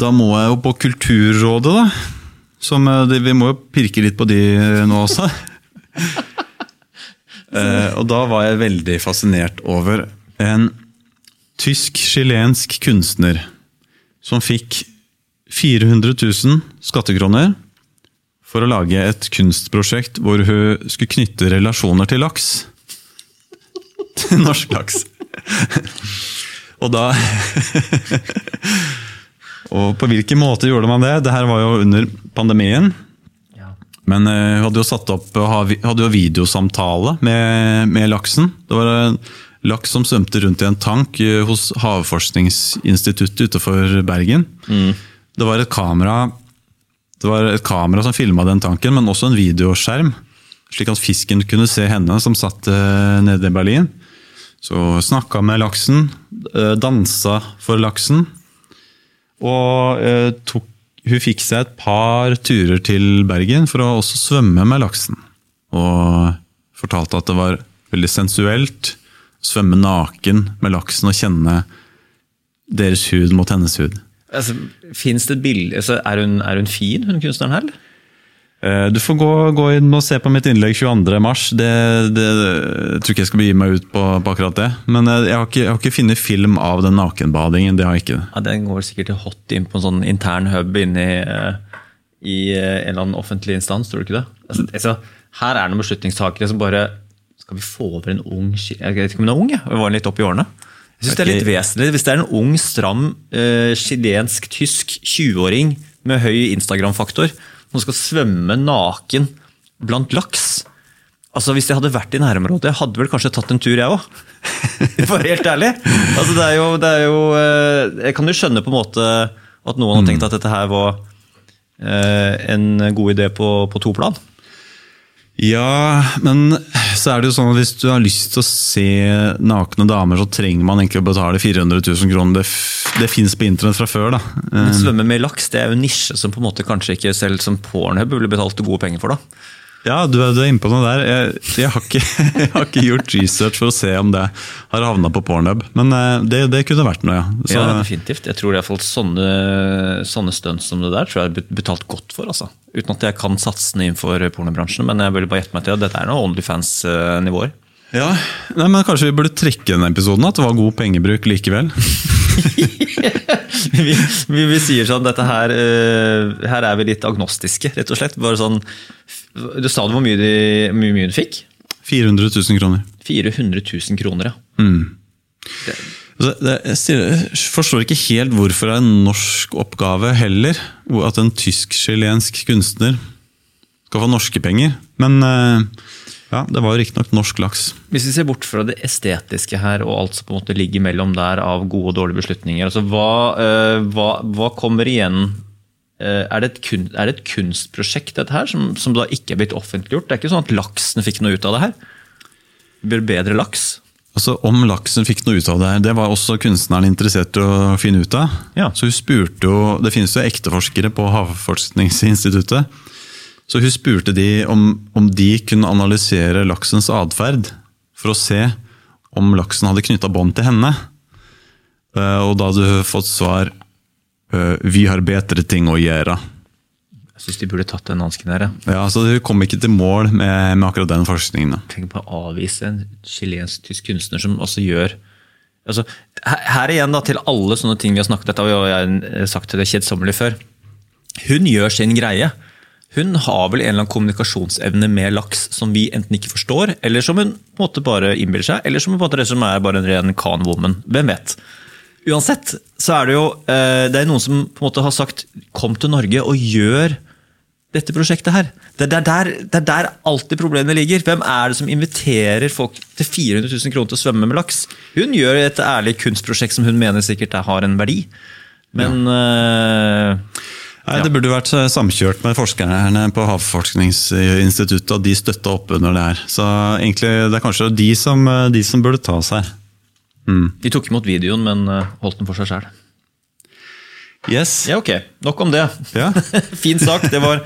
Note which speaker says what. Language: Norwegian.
Speaker 1: da må jeg jo på Kulturrådet, da. Som, eh, det, vi må jo pirke litt på de eh, nå også. eh, og da var jeg veldig fascinert over en tysk-chilensk kunstner som fikk 400 000 skattekroner for å lage et kunstprosjekt hvor hun skulle knytte relasjoner til laks. Til norsk laks. Og da Og på hvilken måte gjorde man det? Det her var jo under pandemien.
Speaker 2: Ja.
Speaker 1: Men eh, hun hadde jo satt opp hadde jo videosamtale med, med laksen. Det var en laks som svømte rundt i en tank eh, hos Havforskningsinstituttet utenfor Bergen. Det var et kamera det var et kamera som filma den tanken, men også en videoskjerm. Slik at fisken kunne se henne som satt eh, nede i Berlin. Så snakka med laksen, dansa for laksen. Og eh, tok, hun fikk seg et par turer til Bergen for å også svømme med laksen. Og fortalte at det var veldig sensuelt å svømme naken med laksen og kjenne deres hud mot hennes hud.
Speaker 2: Altså, det et bilde altså, er, hun, er hun fin, hun kunstneren her?
Speaker 1: Eh, Du får gå, gå inn og se på mitt innlegg 22. mars. Det, det, jeg tror ikke jeg skal begi meg ut på, på akkurat det. Men eh, jeg har ikke, jeg har ikke funnet film av den nakenbadingen. Det har jeg ikke.
Speaker 2: Ja, Den går sikkert hot inn på en sånn intern hub inni eh, i eh, en eller annen offentlig instans, tror du ikke det? Altså, altså, her er det noen beslutningstakere som bare Skal vi få over en ung Jeg vet ikke om hun er ung, jeg. Var litt oppi årene. Jeg synes det er litt vesentlig. Hvis det er en ung, stram, eh, chilensk, tysk 20-åring med høy Instagram-faktor som skal svømme naken blant laks Altså, Hvis jeg hadde vært i nærområdet, jeg hadde vel kanskje tatt en tur, jeg òg. For helt ærlig. Altså, det er jo, det er jo eh, Jeg kan jo skjønne på en måte at noen har tenkt at dette her var eh, en god idé på, på to plan.
Speaker 1: Ja, men så er det jo sånn at hvis du har lyst til å se nakne damer, så trenger man egentlig å betale 400 000 kroner. Det, det fins på internett fra før, da.
Speaker 2: Men svømme med laks det er jo en nisje som på en måte kanskje ikke selv som Pornhub ville betalt gode penger for. da.
Speaker 1: Ja, du, er- du er inne på noe der. Jeg, jeg, har ikke, jeg har ikke gjort research for å se om det har havna på Pornhub, men eh, det, det kunne vært noe, ja. Så,
Speaker 2: ja, definitivt. Jeg tror i hvert fall sånne, sånne stunts som det der tror jeg er betalt godt for. altså. Uten at jeg kan satsene innenfor pornobransjen, men jeg vil bare gjette meg til at dette er noe Onlyfans-nivåer.
Speaker 1: ja, nei, men Kanskje vi burde trekke den episoden, at det var god pengebruk likevel.
Speaker 2: vi, vi, vi sier sånn, dette her, uh, her er vi litt agnostiske, rett og slett. Bare sånn, Du sa du hvor mye, de, mye, mye hun fikk?
Speaker 1: 400 000 kroner.
Speaker 2: 400 000 kroner, ja.
Speaker 1: Mm. det, jeg, sier, jeg forstår ikke helt hvorfor det er en norsk oppgave heller. At en tysk-chilensk kunstner skal få norske penger. Men eh, ja, det var jo riktignok norsk laks.
Speaker 2: Hvis vi ser bort fra det estetiske her og alt som på en måte ligger mellom der av gode og dårlige beslutninger, altså hva, eh, hva, hva kommer igjen? Eh, er, det et kun, er det et kunstprosjekt dette her, som, som da ikke er blitt offentliggjort? Det er ikke sånn at laksen fikk noe ut av det her? Blir det bedre laks?
Speaker 1: Altså, Om laksen fikk noe ut av det her, det var også kunstneren interessert i å finne ut av.
Speaker 2: Ja.
Speaker 1: Så hun spurte jo, Det finnes jo ekteforskere på Havforskningsinstituttet. Så hun spurte de om, om de kunne analysere laksens atferd for å se om laksen hadde knytta bånd til henne. Eh, Og da hadde hun fått svar 'Vi har bedre ting å gjøre'.
Speaker 2: Jeg syns de burde tatt den hansken her. ja.
Speaker 1: Så hun kom ikke til mål med, med akkurat den forskningen. da.
Speaker 2: Tenk på å avvise en chilensk-tysk kunstner som også gjør altså, her, her igjen da, til alle sånne ting vi har snakket om, og jeg har sagt til det kjedsommelig før. Hun gjør sin greie. Hun har vel en eller annen kommunikasjonsevne med laks som vi enten ikke forstår, eller som hun på en måte bare innbiller seg, eller som, hun på en måte, er bare en ren can-woman. Hvem vet? Uansett så er det jo eh, det er noen som på en måte har sagt 'kom til Norge og gjør dette prosjektet her. Det er der, det er der alltid problemene ligger. Hvem er det som inviterer folk til 400 000 kroner til å svømme med laks? Hun gjør et ærlig kunstprosjekt som hun mener sikkert har en verdi. Men eh,
Speaker 1: Nei, Det burde vært eh, samkjørt med forskerne på Havforskningsinstituttet, og de støtta opp under det her. Så egentlig det er kanskje de som, de som burde tas her.
Speaker 2: de tok imot videoen, men eh, holdt den for seg sjøl.
Speaker 1: Yes.
Speaker 2: Ja, ok. Nok om det.
Speaker 1: Ja.
Speaker 2: fin sak. Det var